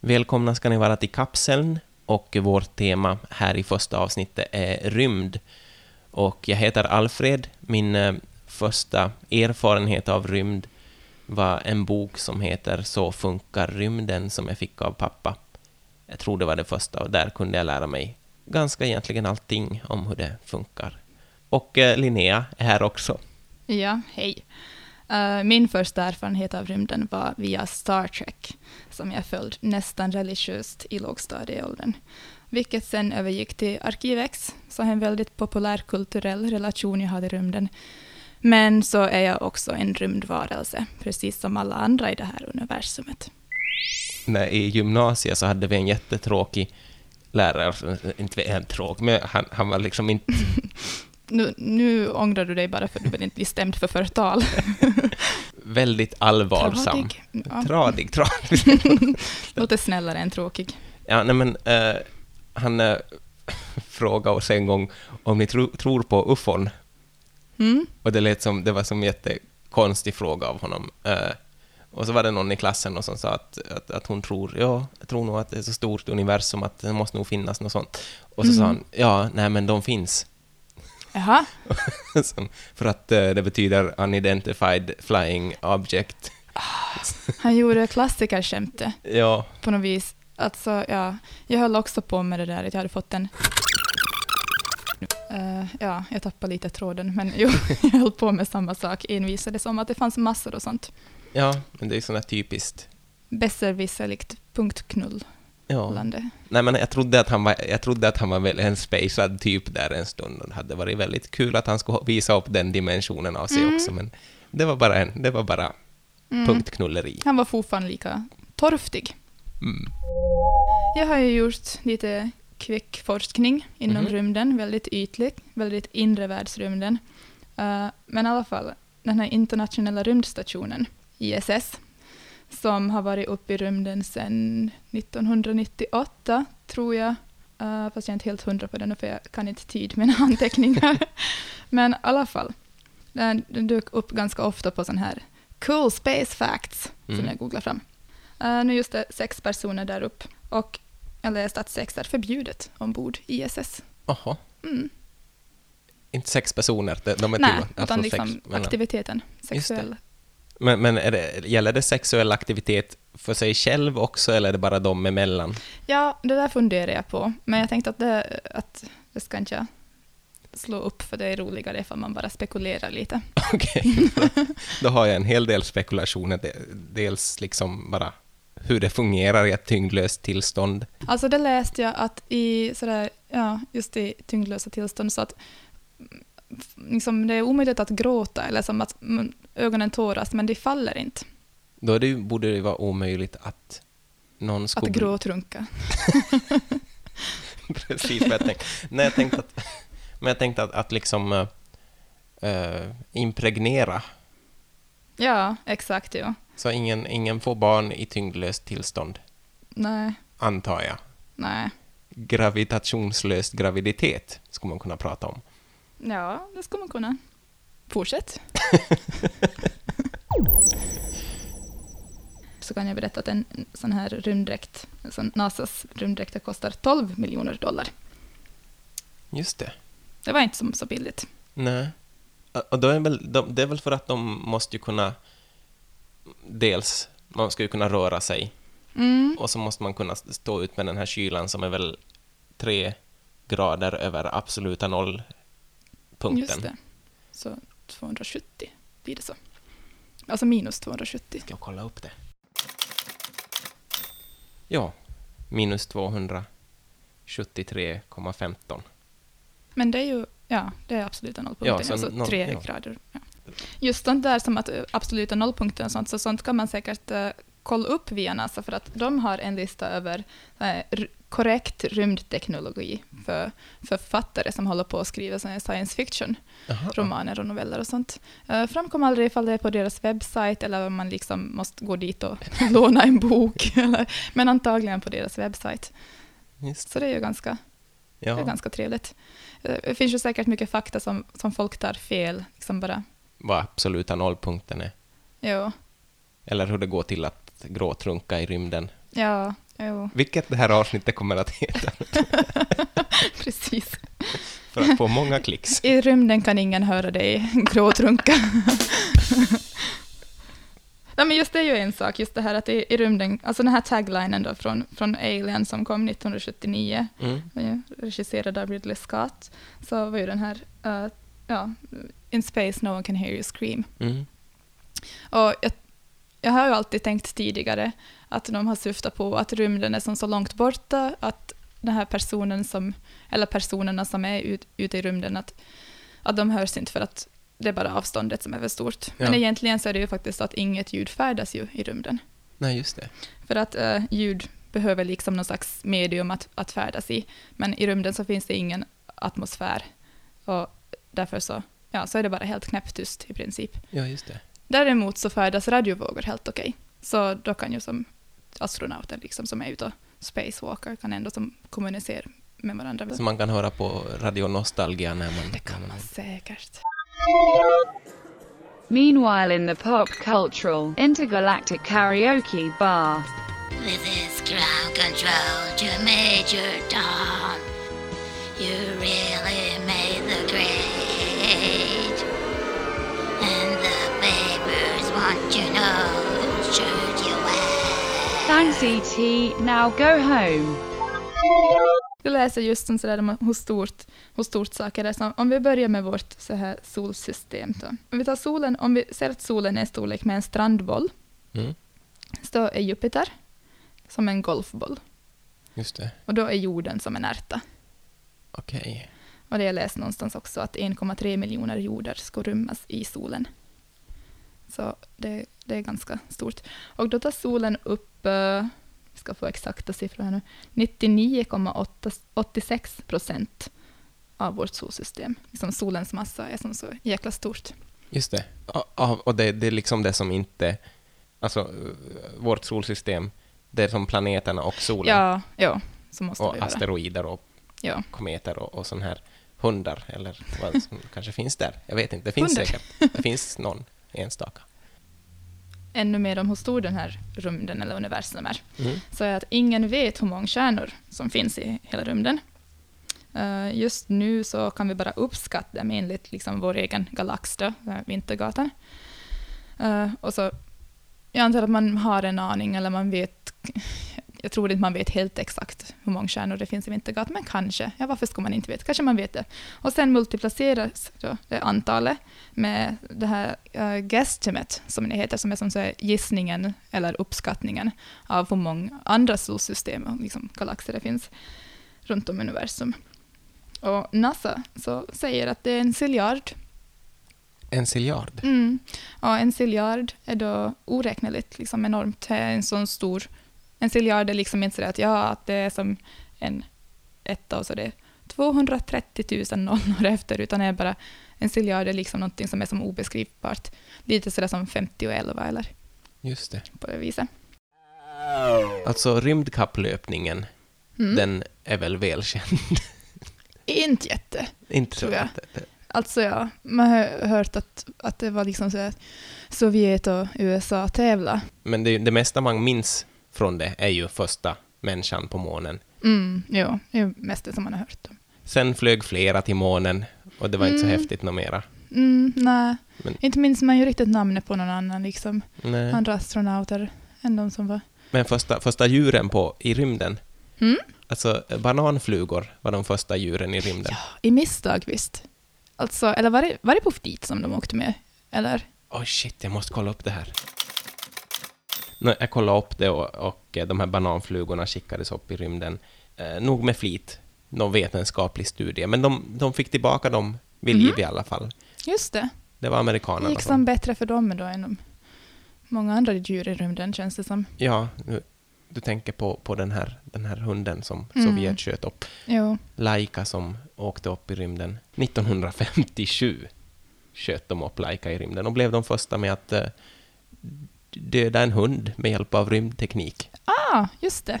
Välkomna ska ni vara till kapseln och vårt tema här i första avsnittet är rymd. Och jag heter Alfred. Min eh, första erfarenhet av rymd var en bok som heter Så funkar rymden som jag fick av pappa. Jag tror det var det första och där kunde jag lära mig ganska egentligen allting om hur det funkar. Och eh, Linnea är här också. Ja, hej. Uh, min första erfarenhet av rymden var via Star Trek, som jag följde nästan religiöst i lågstadieåldern, vilket sen övergick till Arkivex, så en väldigt populär kulturell relation jag hade i rymden. Men så är jag också en rymdvarelse, precis som alla andra i det här universumet. När I gymnasiet så hade vi en jättetråkig lärare, inte en tråkig, men han, han var liksom inte nu, nu ångrar du dig bara för att du vill inte bli stämd för förtal. Väldigt allvarsam. Tradig. Ja. Tradig, tradig. Låter snällare än tråkig. Ja, nej men uh, han uh, frågade oss en gång om ni tro, tror på ufon. Mm. Och det lät som, det var som en jättekonstig fråga av honom. Uh, och så var det någon i klassen och som sa att, att, att, hon tror, ja, jag tror nog att det är så stort universum att det måste nog finnas något sånt. Och så mm. sa han, ja, nej men de finns. Jaha. för att uh, det betyder unidentified flying object. Han gjorde klassikerskämtet. Ja. På något vis. Alltså, ja. Jag höll också på med det där, att jag hade fått en... Uh, ja, jag tappade lite tråden, men jo, jag höll på med samma sak, envisades om att det fanns massor och sånt. Ja, men det är sådana typiskt... Besserwisserligt punktknull. Ja. Nej, men jag trodde att han var, jag trodde att han var väl en spacad typ där en stund. Det hade varit väldigt kul att han skulle visa upp den dimensionen av sig mm. också, men det var bara, en, det var bara mm. punktknulleri. Han var fortfarande lika torftig. Mm. Jag har ju gjort lite kvickforskning inom mm. rymden, väldigt ytlig, väldigt inre världsrymden. Uh, men i alla fall, den här internationella rymdstationen, ISS, som har varit uppe i rymden sedan 1998, tror jag. Uh, fast jag är inte helt hundra på det nu, för jag kan inte tid med anteckningar. Men i alla fall, den, den dök upp ganska ofta på sån här cool space facts, mm. som jag googlar fram. Uh, nu just det sex personer där uppe, och jag läste att sex är förbjudet ombord ISS. Jaha. Mm. Inte sex personer, de är Nej, till, alltså utan liksom sex, aktiviteten, sexuell men, men det, gäller det sexuell aktivitet för sig själv också, eller är det bara dem emellan? Ja, det där funderar jag på, men jag tänkte att det, att det ska inte jag slå upp, för det är roligare ifall man bara spekulerar lite. Okej, okay. då har jag en hel del spekulationer, dels liksom bara hur det fungerar i ett tyngdlöst tillstånd. Alltså det läste jag att i sådär, ja, just i tyngdlösa tillstånd, så att liksom, det är omöjligt att gråta, eller som att ögonen tåras, men de faller inte. Då det, borde det vara omöjligt att någon skulle... Att gråtrunka. Precis vad jag tänkte. Nej, jag tänkte att, men jag tänkte att, att liksom äh, impregnera. Ja, exakt. Ja. Så ingen, ingen får barn i tyngdlöst tillstånd? Nej. Antar jag. Nej. Gravitationslöst graviditet skulle man kunna prata om. Ja, det skulle man kunna. Fortsätt. så kan jag berätta att en sån här rymddräkt, sån NASAs rymddräkt, kostar 12 miljoner dollar. Just det. Det var inte så, så billigt. Nej. Och då är väl, det är väl för att de måste ju kunna... Dels, man ska ju kunna röra sig. Mm. Och så måste man kunna stå ut med den här kylan som är väl tre grader över absoluta nollpunkten. Just det. Så 270 blir det så. Alltså minus 270. Ska jag kolla upp det? Ja, minus 273,15. Men det är ju, ja, det är absoluta nollpunkten, ja, alltså noll, tre ja. grader. Ja. Just sånt där som att absoluta nollpunkten och sånt, så sånt kan man säkert uh, kolla upp via NASA, för att de har en lista över uh, korrekt rymdteknologi för författare som håller på att skriva science fiction-romaner och noveller och sånt. Uh, framkom aldrig ifall det är på deras webbsajt eller om man liksom måste gå dit och låna en bok, eller, men antagligen på deras webbsajt. Just. Så det är ju ganska, ja. det är ganska trevligt. Uh, det finns ju säkert mycket fakta som, som folk tar fel, liksom bara. Vad absoluta nollpunkten är. Jo. Eller hur det går till att gråtrunka i rymden. Ja, Jo, Vilket det här avsnittet kommer att heta, precis. för att få många klicks. I rymden kan ingen höra dig gråtrunka. Nej, men just det är ju en sak, just det här att i, i rymden, alltså den här taglinen då från, från Alien som kom 1979, Mm. regisserad av Ridley Scott, så var ju den här, eh, ja, In space no one can hear you scream. Mm. Och jag, jag har ju alltid tänkt tidigare att de har syftat på att rymden är som så långt borta att den här personen som, eller personerna som är ut, ute i rymden, att, att de hörs inte för att det är bara avståndet som är för stort. Men Ja. egentligen så är det ju faktiskt så att inget ljud färdas ju i rymden. Nej, just det. För att eh, ljud behöver liksom någon slags medium att, att färdas i. Men i rymden så finns det ingen atmosfär. Och därför så, ja, så är det bara helt knäpptyst i princip. Ja, just det. Däremot så färdas radiovågor helt okej. Så då kan ju som astronauter liksom, som är ute och spacewalker kan ändå som kommunicera med varandra. Så man kan höra på Radio Nostalgia när man... det kan man säkert. Meanwhile, in the pop cultural intergalactic karaoke bar, This is ground control to Major Tom. You really made the grade. And the papers want you know? Thanks ET, now go home. Jag läser just om sådär, hur stort, hur stort saker är. Så om vi börjar med vårt så här solsystem. Då. Om vi tar solen, om vi ser att solen är storlek med en strandboll, Mm. så är Jupiter som en golfboll. Just det. Och då är jorden som en ärta. Okej. Och det jag läste någonstans också att 1,3 miljoner jordar ska rymmas i solen. Så det, det är ganska stort. Och då tar solen upp, uh, vi ska få exakta siffror här nu, 99,86 procent av vårt solsystem. Liksom solens massa är som så jäkla stort. Just det. Och det, det är liksom det som inte... Alltså, eh, vårt solsystem, det är som planeterna och solen. Ja, ja, så måste det och asteroider och Ja. kometer och, och sån här hundar, eller vad som kanske finns där. Jag vet inte, det finns Hundar. säkert. Det finns någon enstaka. Ännu mer om hur stor den här rymden eller universum är. Mm. så är att ingen vet hur många stjärnor som finns i hela rymden. Eh, just nu så kan vi bara uppskatta dem enligt liksom vår egen galax, då, eh, Vintergatan. Eh, och så, jag antar att man har en aning, eller man vet, jag tror inte man vet helt exakt hur många stjärnor det finns i Vintergatan, men kanske. Ja, varför ska man inte veta? Kanske man vet det. Och sen multipliceras då det antalet med det här uh, guesstimate, som det heter, som är som så gissningen eller uppskattningen av hur många andra solsystem och liksom galaxer det finns runt om universum. Och NASA så säger att det är en ciljard. En ciljard. Mm. Och en ciljard är då oräkneligt liksom enormt. Det är en sån stor... En ciljard är liksom inte så att, ja, att det är som en etta och så det är 230 000 nollor efter, utan är bara en ciljard är liksom någonting som är som obeskrivbart. Lite sådär som 50 och 11 eller Just det. på det viset. Alltså rymdkapplöpningen, Mm. den är väl välkänd? Inte jätte. Inte så Tror jag. att- Alltså ja, man har hört att, att det var liksom så att Sovjet och USA tävla. Men det, det mesta man minns från det är ju första människan på månen. Mm, jo, det är mest det som man har hört om. Sen flög flera till månen och det var inte så Mm. häftigt något mera. Mm, nej, Men- inte minns man ju riktigt namnet på någon annan liksom. Nej. Andra astronauter än de som var... Men första, första djuren på, i rymden, Mm? alltså bananflugor var de första djuren i rymden. I misstag visst. Alltså, eller var det, var det Puff dit som de åkte med? Eller? Oj, shit, jag måste kolla upp det här. Nå, jag kollade upp det och, och eh, de här bananflugorna skickades upp i rymden. Eh, nog med flit, någon vetenskaplig studie, men de, de fick tillbaka dem vid Mhm. liv i alla fall. Just det. Det var Det amerikanerna gick som... bättre för dem då än många andra djur i rymden känns det som. Ja, nu, du tänker på, på den, här, den här hunden som Mm. Sovjet sköt upp. Jo. Laika som åkte upp i rymden. 1957 sköt de upp Laika i rymden och blev de första med att eh, döda en hund med hjälp av rymdteknik. Ah, just det.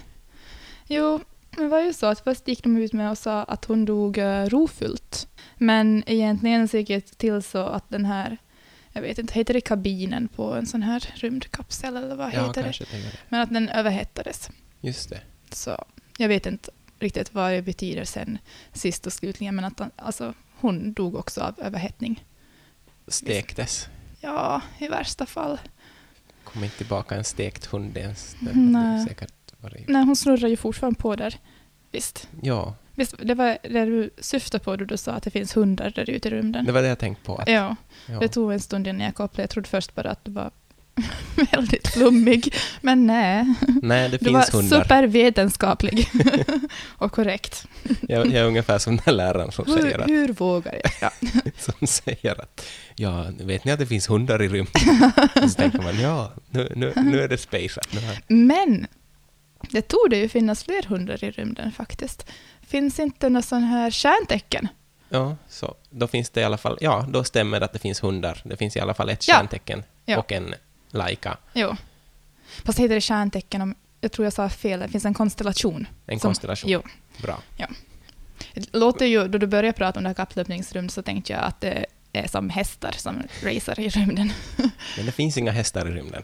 Jo, det var ju så att först gick de ut med och sa att hon dog uh, rofullt. Men egentligen så gick det till så att den här, jag vet inte, heter det kabinen på en sån här rymdkapsel eller vad Ja, heter det? det. Men att den överhettades. Just det. Så jag vet inte riktigt vad det betyder sen sist och slutligen, men att alltså, hon dog också av överhettning. Stektes. Ja, i värsta fall. Kom inte tillbaka en stekt hund ens. Det Nej. säkert varit... Nej, hon snurrar ju fortfarande på där. Visst. Ja, Visst, det var det du syftade på då du sa att det finns hundar där ute i rymden. det var det jag tänkte på. Att, Ja, ja. det tog en stund innan jag kopplade. Jag trodde först bara att du var väldigt flummig. Men nej, Nej, det du finns var hundar. supervetenskaplig och korrekt. Jag, jag är ungefär som den där läraren som säger, Hur, att, hur vågar jag? Ja. som säger att ja, vet ni att det finns hundar i rymden? Och så tänker man ja, nu, nu, nu är det spaceat. Nu har- Men det tog det ju finnas fler hundar i rymden faktiskt. Finns inte några sån här stjärntecken? Ja, så då finns det i alla fall, ja, då stämmer det att det finns hundar. Det finns i alla fall ett Ja. stjärntecken Ja. och en Laika, Jo. Fast heter det stjärntecken om... Jag tror jag sa fel. Det finns en konstellation. en Som- konstellation. Jo. Bra. Det låter ju, då du började prata om det här kapplöpningsrymd så tänkte jag att det är som hästar som racer i rymden. Men det finns inga hästar i rymden.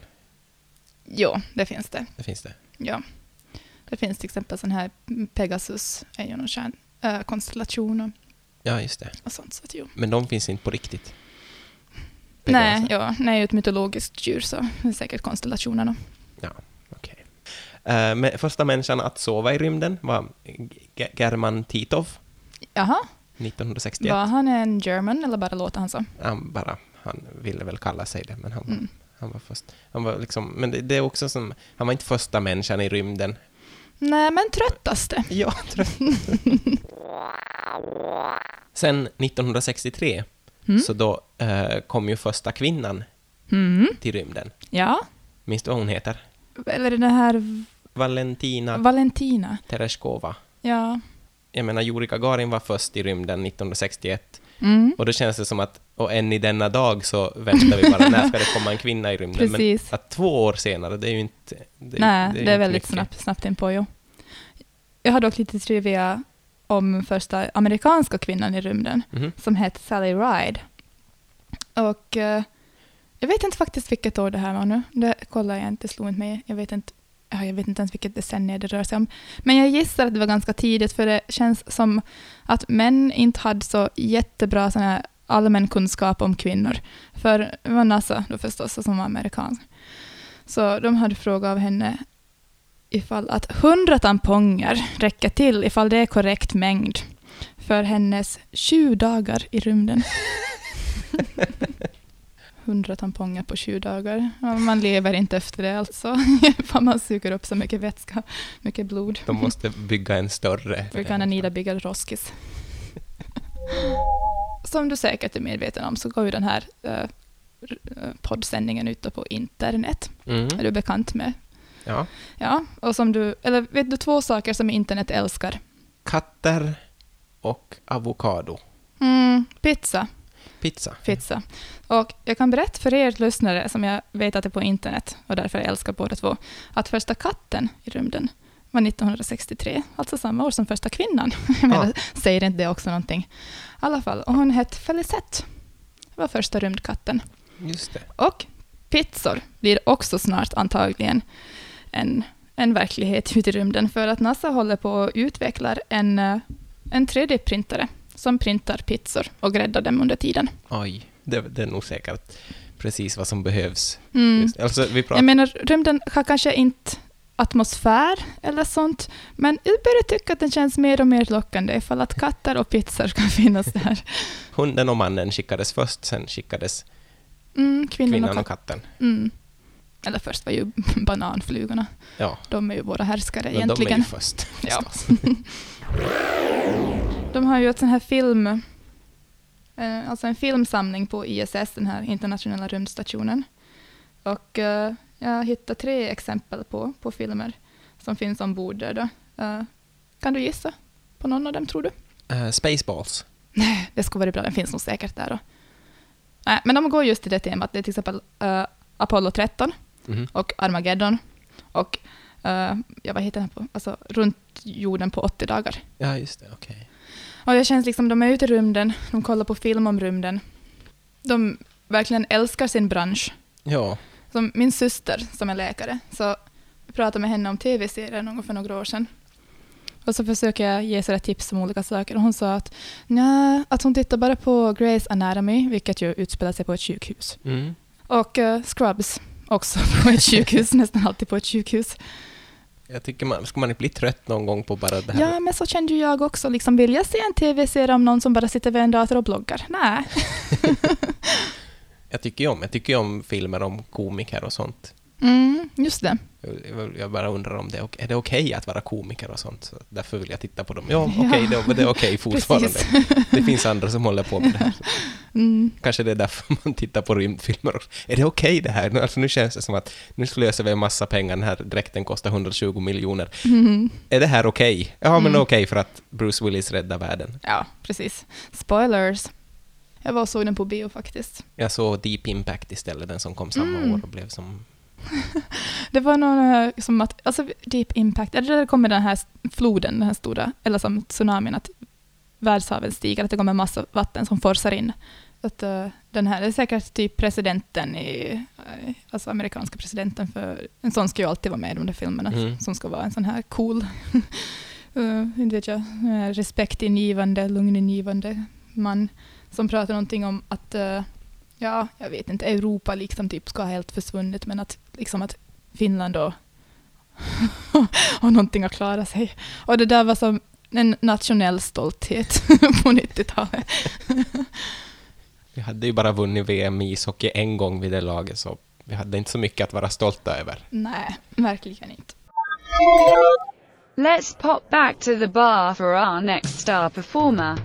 Jo, det finns det. Det finns det. Ja. Det finns till exempel sån här Pegasus, är ju någon stjärn, äh, konstellation och, Ja, just det. och sånt. Så att, jo. Men de finns inte på riktigt. Nej, ja, nej, ett mytologiskt djur så det är säkert konstellationerna. Okej. Eh, men första människan att sova i rymden var G- German Titov, Jaha, 1961. var han en German eller bara låter han så? Han bara, han ville väl kalla sig det, men han, Mm. han var först. Han var liksom, men det, det är också som, han var inte första människan i rymden. Nej, men tröttaste. Ja, jag. Sen 1963, Mm. så då eh, kom ju första kvinnan Mm. till rymden. Ja, Minns du vad hon heter? eller den här Valentina Valentina. Tereshkova. Ja. Jag menar, Yuri Gagarin var först i rymden 1961 Mm. och då känns det som att, och än i denna dag så väntar vi bara, när ska det komma en kvinna i rymden? Precis. Men att två år senare, det är ju inte... Det, Nej, det är, inte väldigt mycket. snabbt, snabbt in på. Jo. Jag har dock lite trivia om första amerikanska kvinnan i rymden Mhm. som hette Sally Ride. Och eh, jag vet inte faktiskt vilket år det här var nu. Det kollar jag inte, slog inte mig. Jag vet inte, ja, jag vet inte ens vilket decennium det rör sig om. Men jag gissar att det var ganska tidigt för det känns som att män inte hade så jättebra sån här allmän kunskap om kvinnor. För det var NASA då förstås som var amerikansk. Så de hade frågat av henne ifall att 100 tamponger räcker till ifall det är korrekt mängd för hennes 20 dagar i rymden. 100 tamponger på 20 dagar. Man lever inte efter det alltså. För man suger upp så mycket vätska, mycket blod. De måste bygga en större... We're gonna need a bigger roskis. Som du säkert är medveten om så går ju den här eh, poddsändningen ute på internet. Mm. Är du bekant med? Ja. Ja, och som du, eller vet du två saker som internet älskar? Katter och avokado. Mm, pizza. Pizza. Pizza. Och jag kan berätta för er lyssnare, som jag vet att är på internet, och därför jag älskar båda två, att första katten i rymden var 1963, alltså samma år som första kvinnan. Jag menar, säger inte det också någonting? I alla fall, och hon hette Felicette. Det var första rymdkatten. Just det. Och pizzor blir också snart antagligen en, en verklighet ute i rymden, för att NASA håller på att utveckla en, eh, en 3D-printare som printar pizzor och gräddar dem under tiden. Oj, det, det är nog säkert precis vad som behövs. Mm. Alltså, vi pratar... Jag menar, rymden har kanske inte atmosfär eller sånt, men jag börjar tycka att den känns mer och mer lockande ifall att katter och pizzor ska finnas där. Hunden och mannen skickades först, sen skickades Mm, kvinnan, kvinnan och och katten. Mm. Eller först var ju bananflugorna. Ja, De är ju våra härskare men de är egentligen. ju först. Ja. De har ju ett sån här film, eh, alltså en filmsamling på ISS, den här internationella rymdstationen. Och eh, jag hittade tre exempel på, på filmer som finns ombord där. Då. Eh, kan du gissa på någon av dem, tror du? Eh, Spaceballs. Nej, det skulle vara bra. Den finns nog säkert där. Då. Nej, men de går just till det temat. Det är till exempel Apollo 13 Mhm. och Armageddon och eh, ja, vad heter den på? Alltså, runt jorden på 80 dagar. Ja, just det. Okej. Och det känns liksom, de är ute i rymden, de kollar på film om rymden. De verkligen älskar sin bransch. Ja, Som min syster, som är läkare, så pratade med henne om tv-serier någon för några år sedan. Och så försöker jag ge sådär tips om olika saker. Och hon sa att, nja, att hon tittar bara på Grey's Anatomy, vilket ju utspelar sig på ett sjukhus. Mm. Och eh, Scrubs, också på ett sjukhus, nästan alltid på ett sjukhus. Jag tycker man, ska man inte bli trött någon gång på bara det här? Ja, men så kände ju jag också. Liksom, vill jag se en tv-serie om någon som bara sitter vid en dator och bloggar? Nej. Jag tycker ju om, jag tycker om filmer om komiker och sånt. Mm, just det. Jag- bara undrar om det är, ok- är det okej att vara komiker och sånt. Så därför vill jag titta på dem. Ja, okej, det, det är okej fortfarande. Precis. Det finns andra som håller på med det här. Mm. Kanske det är därför man tittar på rymdfilmer. också. Är det okej det här? Nu- Alltså, nu känns det som att nu slösar vi en massa pengar. Den här dräkten kostar 120 miljoner. Mm. Är det här okej? Ja, men Mm. okej för att Bruce Willis räddar världen. Ja, precis. Spoilers. Jag var och såg den på bio faktiskt. Jag såg Deep Impact istället, den som kom samma Mm. år och blev som... Det var någon eh, som att, alltså Deep Impact, eller det kommer den här floden, den här stora, eller som tsunamin, att världshaven stiger, att det kommer massa vatten som forsar in. Att, eh, den här är säkert typ presidenten i, eh, alltså amerikanska presidenten, för en sån ska ju alltid vara med i de där filmerna, Mm. som ska vara en sån här cool, uh, inte vet jag, respektingivande, lugngivande man som pratar någonting om att eh, ja, jag vet inte, Europa liksom typ ska ha helt försvunnit, men att, liksom att Finland då har någonting att klara sig. Och det där var som en nationell stolthet på 90-talet. Vi hade ju bara vunnit VM i ishockey en gång vid det laget, så vi hade inte så mycket att vara stolta över. Nej, verkligen inte. Let's pop back to the bar for our next star performer.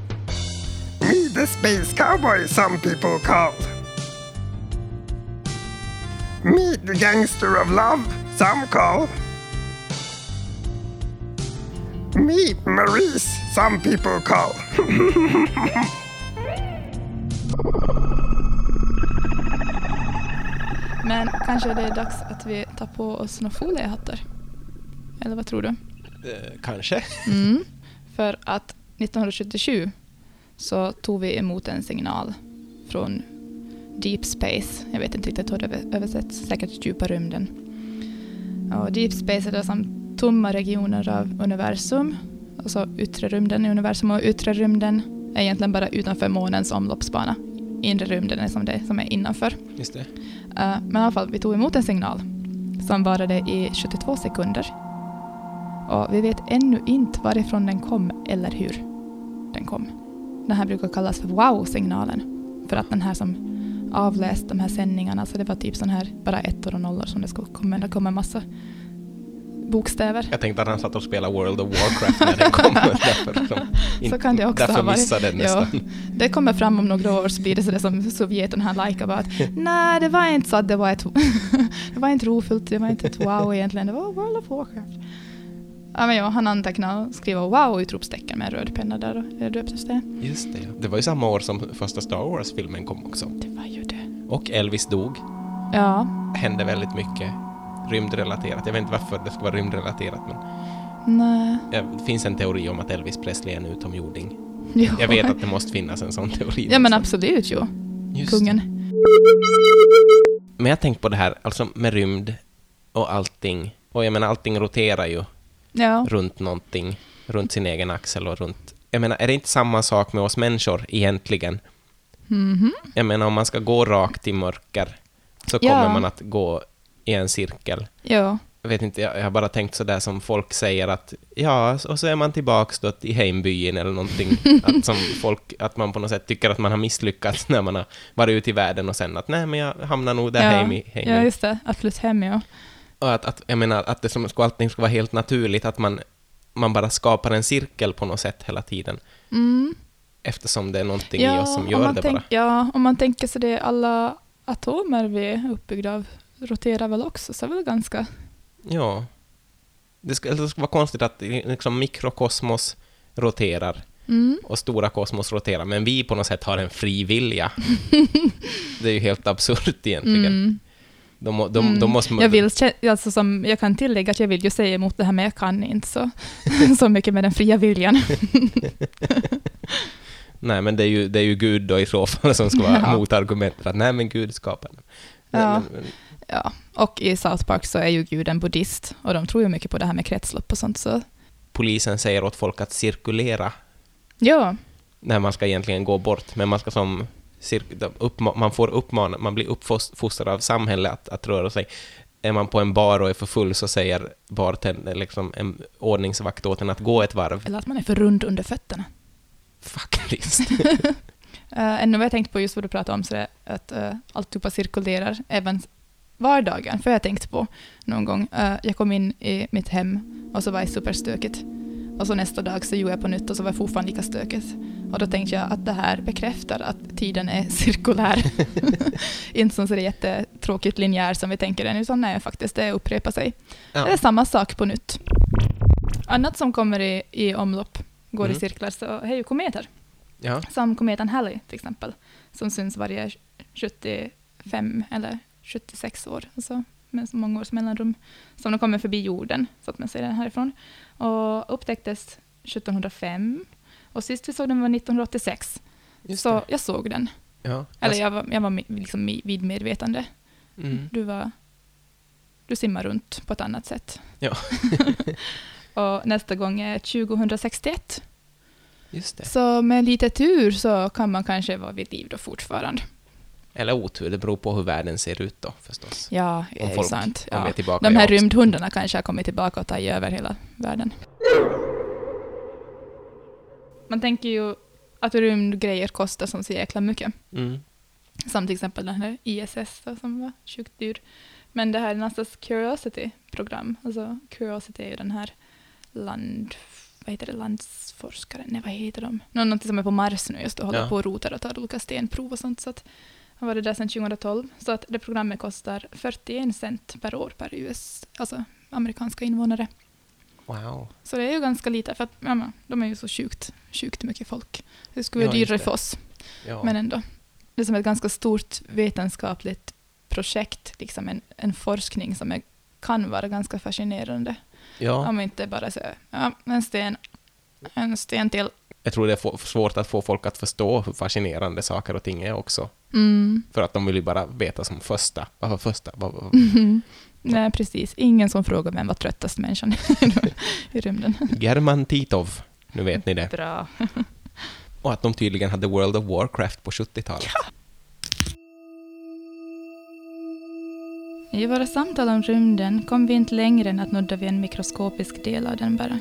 Me the space cowboy, some people call. Me the gangster of love, some call. Meet Maurice, some people call. Men kanske det är dags att vi tar på oss några foliehattar. Eller vad tror du? Eh, kanske. Mm. För att 1977 så tog vi emot en signal från Deep Space. Jag vet inte riktigt hur det översätts, säkert djupa rymden. Och Deep Space är då som tomma regioner av universum, alltså yttre rymden i universum och yttre rymden är egentligen bara utanför månens omloppsbana. Inre rymden är som det som är innanför. Just det. Eh, men i alla fall, vi tog emot en signal som varade i 72 sekunder. Och vi vet ännu inte varifrån den kom eller hur den kom. Den här brukar kallas för wow-signalen. För att den här som avläst de här sändningarna, så det var typ sån här bara ettor och nollor som det skulle komma. Det kommer massa bokstäver. Jag tänkte att han satt och spelade World of Warcraft när den kom. därför, som, Så kan det också därför ha varit. missade den Ja. nästan. Det kommer fram om några år så blir det sådär som Sovjeten han likar bara att nej, det var inte så att det var ett det var inte rofullt, det var inte ett wow egentligen, det var World of Warcraft. Ja, men ja, han antecknade och skrev wow utropstecken med en röd penna där och döptes det. Just det, ja. Det var ju samma år som första Star Wars-filmen kom också. Det var ju. Och Elvis dog. Ja, Hände väldigt mycket rymdrelaterat. Jag vet inte varför det ska vara rymdrelaterat, men nej. det finns en teori om att Elvis Presley är en utomjording. Jo. Jag vet att det måste finnas en sån teori. Ja men absolut ju. Just Kungen. Men jag har tänkt på det här, alltså med rymd och allting. Och jag menar, allting roterar ju Ja. runt någonting, runt sin egen axel och runt... Jag menar, är det inte samma sak med oss människor egentligen? Mhm. Jag menar, om man ska gå rakt i mörker så Ja. kommer man att gå i en cirkel. Ja. Jag vet inte, jag jag har bara tänkt så där som folk säger att ja, och så är man tillbaks då i hembyn eller någonting. att, som folk, att man på något sätt tycker att man har misslyckats när man har varit ute i världen och sen att nej, men jag hamnar nog där ja. hem i, hem ja, just det. Att flytta hem, ja. Och att, att, jag menar, att det som ska, allting ska vara helt naturligt, att man, man bara skapar en cirkel på något sätt hela tiden. Mm. Eftersom det är någonting i oss som om gör det tänk, bara. Ja, om man tänker sig det, alla atomer vi är uppbyggda av roterar väl också, så är väl ganska... Ja. Det det ska vara konstigt att liksom, mikrokosmos roterar Mm. och stora kosmos roterar, men vi på något sätt har en fri vilja. det är ju helt absurt egentligen. Mm. De, de, Mm. de måste Jag, vill, alltså som, jag kan tillägga att jag vill ju säga emot det här, men jag kan inte så, så mycket med den fria viljan. Nej, men det är, ju, det är ju Gud då i så fall som ska vara Ja. motargumentet att nej, men Gud skapar den. Ja. Men, men, Ja, Och i South Park så är ju guden buddhist och de tror ju mycket på det här med kretslopp och sånt. Så Polisen säger åt folk att cirkulera ja, när man ska egentligen gå bort, men man ska som man får uppmana, man blir uppfostrad av samhället att, att röra sig. Är man på en bar och är för full så säger bartender, liksom en ordningsvakt åt en att gå ett varv. eller att man är för rund under fötterna. Faktiskt. Uh, ännu vad jag tänkt på just vad du pratade om, så är att uh, alltihopa cirkulerar, även vardagen. För jag tänkt på någon gång, eh, jag kom in i mitt hem och så var det superstökigt. Och så nästa dag så gjorde jag på nytt och så var det fortfarande lika stökigt. Och då tänkte jag att det här bekräftar att tiden är cirkulär. Inte som så det är jättetråkigt linjär som vi tänker den, utan nej, faktiskt det upprepar sig. Ja. Det är samma sak på nytt. Annat som kommer i, i omlopp, går Mm. i cirklar, så är ju kometer. Ja. Som kometen Halley till exempel, som syns varje 75 eller 76 år, alltså med så många års mellanrum, som de kommer förbi jorden, så att man ser den härifrån. Och upptäcktes 1705, och sist vi såg den var 1986, Just så det. jag såg den. Ja. Eller jag var, jag var liksom vid medvetande. Mm. Du var... Du simmar runt på ett annat sätt. Ja. och nästa gång är 2061. Just det. Så med lite tur så kan man kanske vara vid liv då fortfarande. Eller otur, det beror på hur världen ser ut då förstås. Ja, Om är sant. Ja. De här rymdhundarna kanske har kommit tillbaka och tagit över hela världen. Man tänker ju att rymdgrejer kostar som så jäkla mycket. Mm. Som till exempel den här ISS då, som var sjukt dyr. Men det här NASAs Curiosity-program, alltså Curiosity är ju den här land... Vad heter det? Landsforskare? Nej, vad heter de? Nå- Någonting som är på Mars nu just och håller Ja. på och rotar och tar olika stenprov och sånt. Så att har varit där sedan 2012. Så att det programmet kostar 41 cent per år per US, alltså amerikanska invånare. Wow. Så det är ju ganska lite, för att ja, de är ju så sjukt, sjukt mycket folk. Det skulle vara Ja, dyrare det. för oss. Ja. Men ändå. Det är som ett ganska stort vetenskapligt projekt, liksom en, en forskning som är, kan vara ganska fascinerande. Ja. Om inte bara så ja, en sten, en sten till. Jag tror det är svårt att få folk att förstå hur fascinerande saker och ting är också. Mm. För att de vill ju bara veta som första. Vad var första? Vad, vad? Nej, precis. Ingen som frågar vem var tröttast människan i rymden. German Titov. Nu vet ni det. Bra. Och att de tydligen hade World of Warcraft på 70-talet. I våra samtal om rymden kom vi inte längre än att nudda vid en mikroskopisk del av den bara.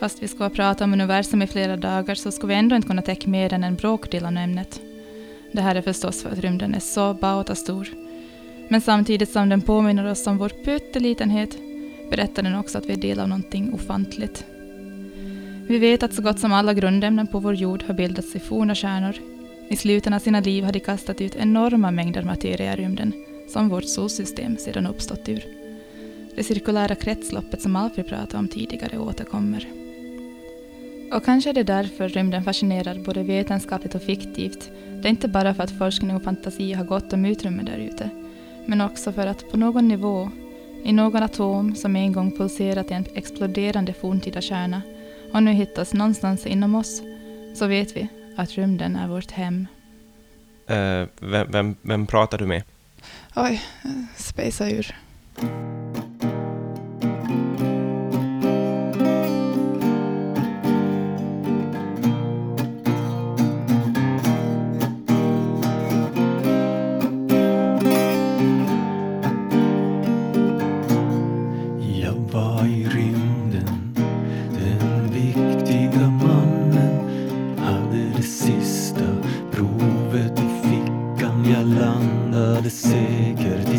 Fast vi ska prata om universum i flera dagar så ska vi ändå inte kunna täcka mer än en bråkdel av ämnet. Det här är förstås för att rymden är så bauta stor. Men samtidigt som den påminner oss om vår pyttelitenhet berättar den också att vi är del av någonting ofantligt. Vi vet att så gott som alla grundämnen på vår jord har bildats i forna stjärnor. I slutet av sina liv har de kastat ut enorma mängder materia i rymden som vårt solsystem sedan uppstått ur. Det cirkulära kretsloppet som Alfred pratade om tidigare återkommer. Och kanske är det därför rymden fascinerar både vetenskapligt och fiktivt. Det är inte bara för att forskning och fantasi har gott om utrymme där ute, men också för att på någon nivå, i någon atom som en gång pulserat i en exploderande forntida kärna och nu hittas någonstans inom oss, så vet vi att rymden är vårt hem. Uh, vem, vem, vem pratar du med? Oj, eh, spejsa ur. Landade säkert i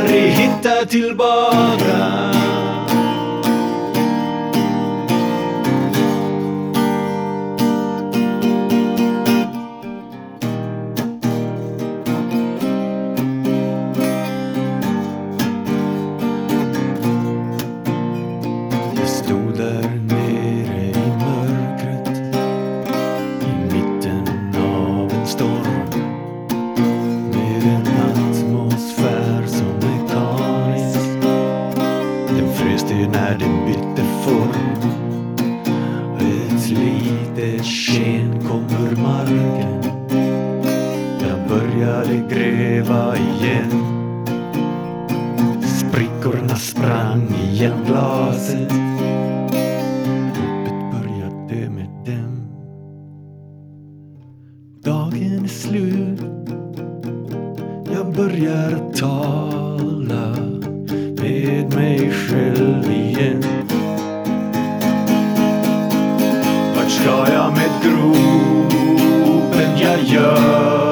aldrig hitta tillbaka. slut Jag börjar tala med mig själv igen Vart ska jag med gropen jag gör?